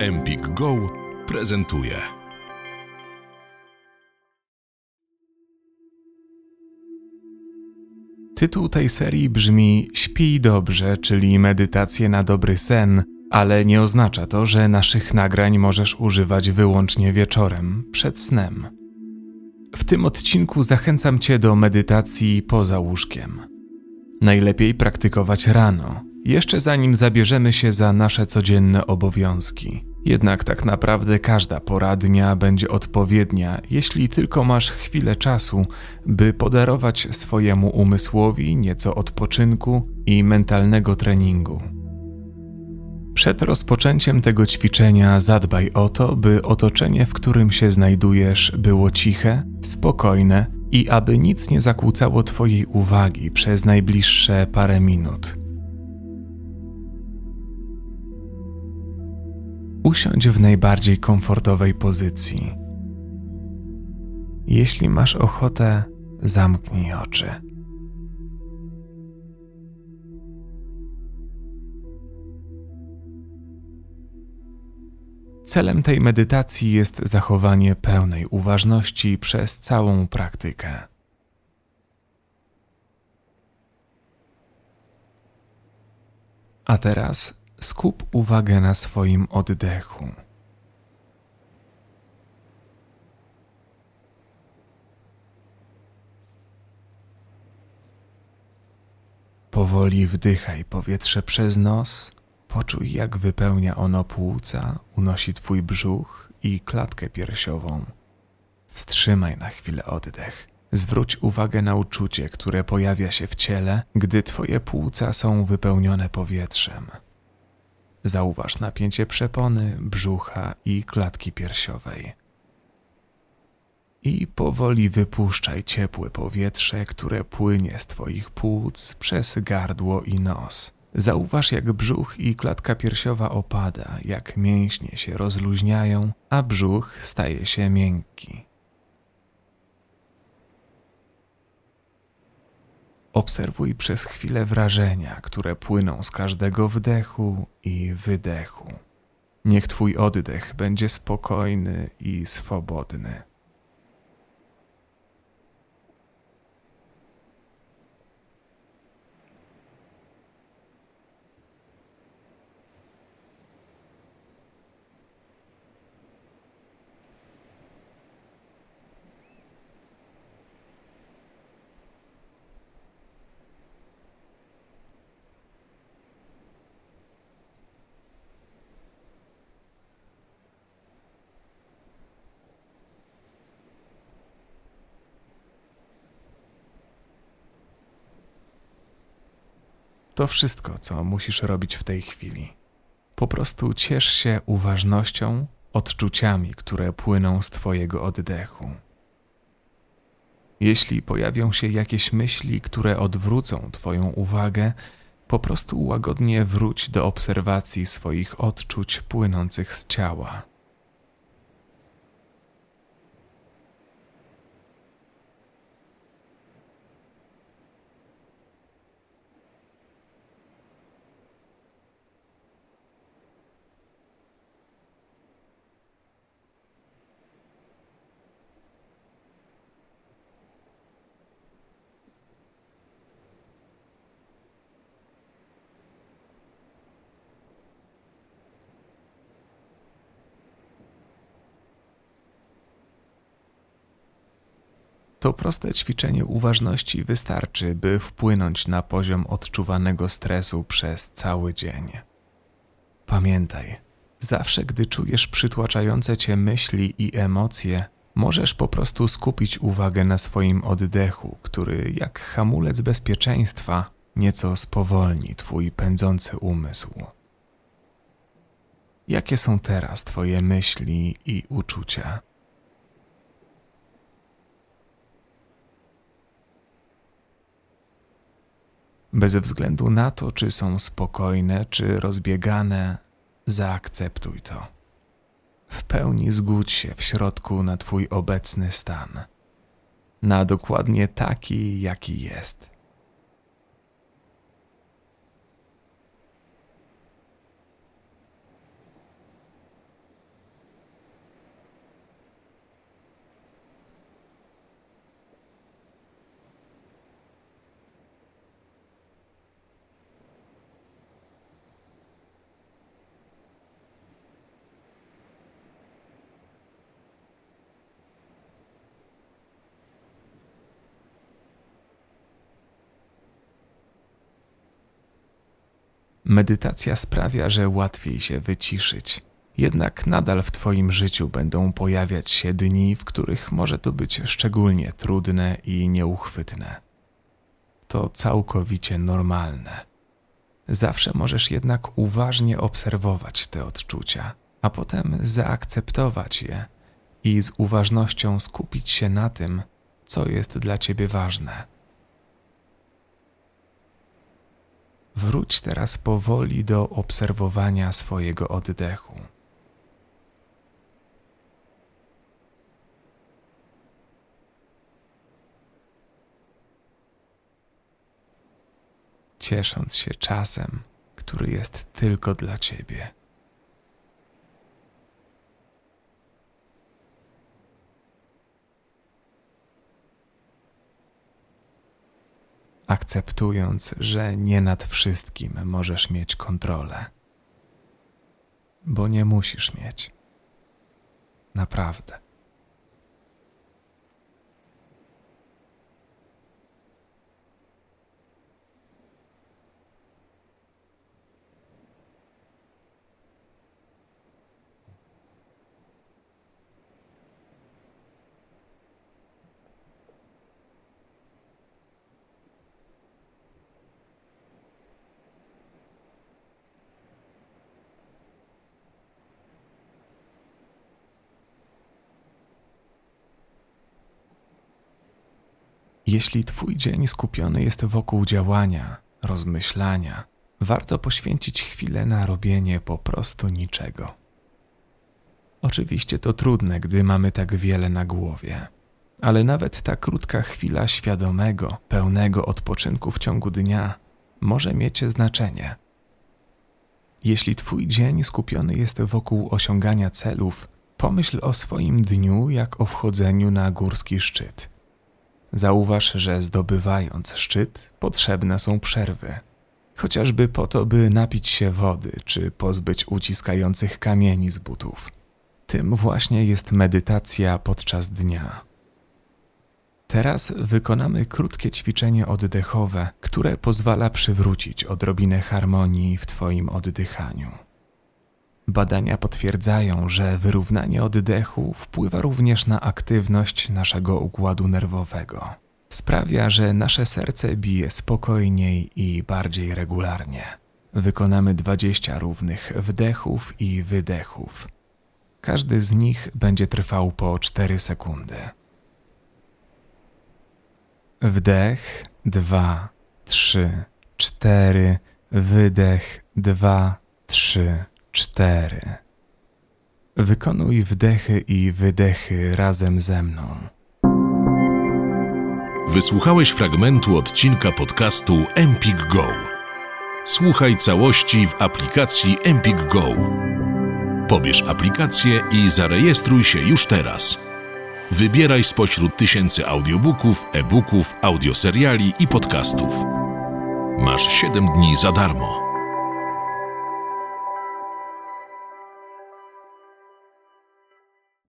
Empik Go prezentuje. Tytuł tej serii brzmi Śpij dobrze, czyli medytacje na dobry sen, ale nie oznacza to, że naszych nagrań możesz używać wyłącznie wieczorem, przed snem. W tym odcinku zachęcam Cię do medytacji poza łóżkiem. Najlepiej praktykować rano, jeszcze zanim zabierzemy się za nasze codzienne obowiązki. Jednak tak naprawdę każda pora dnia będzie odpowiednia, jeśli tylko masz chwilę czasu, by podarować swojemu umysłowi nieco odpoczynku i mentalnego treningu. Przed rozpoczęciem tego ćwiczenia zadbaj o to, by otoczenie, w którym się znajdujesz, było ciche, spokojne i aby nic nie zakłócało Twojej uwagi przez najbliższe parę minut. Usiądź w najbardziej komfortowej pozycji. Jeśli masz ochotę, zamknij oczy. Celem tej medytacji jest zachowanie pełnej uważności przez całą praktykę. A teraz skup uwagę na swoim oddechu. Powoli wdychaj powietrze przez nos, poczuj jak wypełnia ono płuca, unosi twój brzuch i klatkę piersiową. Wstrzymaj na chwilę oddech. Zwróć uwagę na uczucie, które pojawia się w ciele, gdy twoje płuca są wypełnione powietrzem. Zauważ napięcie przepony, brzucha i klatki piersiowej. I powoli wypuszczaj ciepłe powietrze, które płynie z Twoich płuc przez gardło i nos. Zauważ, jak brzuch i klatka piersiowa opada, jak mięśnie się rozluźniają, a brzuch staje się miękki. Obserwuj przez chwilę wrażenia, które płyną z każdego wdechu i wydechu. Niech Twój oddech będzie spokojny i swobodny. To wszystko, co musisz robić w tej chwili. Po prostu ciesz się uważnością, odczuciami, które płyną z Twojego oddechu. Jeśli pojawią się jakieś myśli, które odwrócą Twoją uwagę, po prostu łagodnie wróć do obserwacji swoich odczuć płynących z ciała. To proste ćwiczenie uważności wystarczy, by wpłynąć na poziom odczuwanego stresu przez cały dzień. Pamiętaj, zawsze gdy czujesz przytłaczające cię myśli i emocje, możesz po prostu skupić uwagę na swoim oddechu, który jak hamulec bezpieczeństwa nieco spowolni twój pędzący umysł. Jakie są teraz Twoje myśli i uczucia? Bez względu na to, czy są spokojne, czy rozbiegane, zaakceptuj to. W pełni zgódź się w środku na Twój obecny stan, na dokładnie taki, jaki jest. Medytacja sprawia, że łatwiej się wyciszyć. Jednak nadal w Twoim życiu będą pojawiać się dni, w których może to być szczególnie trudne i nieuchwytne. To całkowicie normalne. Zawsze możesz jednak uważnie obserwować te odczucia, a potem zaakceptować je i z uważnością skupić się na tym, co jest dla Ciebie ważne. Wróć teraz powoli do obserwowania swojego oddechu. Ciesząc się czasem, który jest tylko dla Ciebie. Akceptując, że nie nad wszystkim możesz mieć kontrolę. Bo nie musisz mieć. Naprawdę. Jeśli Twój dzień skupiony jest wokół działania, rozmyślania, warto poświęcić chwilę na robienie po prostu niczego. Oczywiście to trudne, gdy mamy tak wiele na głowie, ale nawet ta krótka chwila świadomego, pełnego odpoczynku w ciągu dnia może mieć znaczenie. Jeśli Twój dzień skupiony jest wokół osiągania celów, pomyśl o swoim dniu jak o wchodzeniu na górski szczyt Zauważ, że zdobywając szczyt, potrzebne są przerwy. Chociażby po to, by napić się wody, czy pozbyć uciskających kamieni z butów. Tym właśnie jest medytacja podczas dnia. Teraz wykonamy krótkie ćwiczenie oddechowe, które pozwala przywrócić odrobinę harmonii w Twoim oddychaniu. Badania potwierdzają, że wyrównanie oddechu wpływa również na aktywność naszego układu nerwowego. Sprawia, że nasze serce bije spokojniej i bardziej regularnie. Wykonamy 20 równych wdechów i wydechów. Każdy z nich będzie trwał po 4 sekundy. Wdech, 2, 3, 4, wydech, 2, 3, cztery. Wykonuj wdechy i wydechy razem ze mną. Wysłuchałeś fragmentu odcinka podcastu Empik Go. Słuchaj całości w aplikacji Empik Go. Pobierz aplikację i zarejestruj się już teraz. Wybieraj spośród tysięcy audiobooków, e-booków, audioseriali i podcastów. Masz 7 dni za darmo.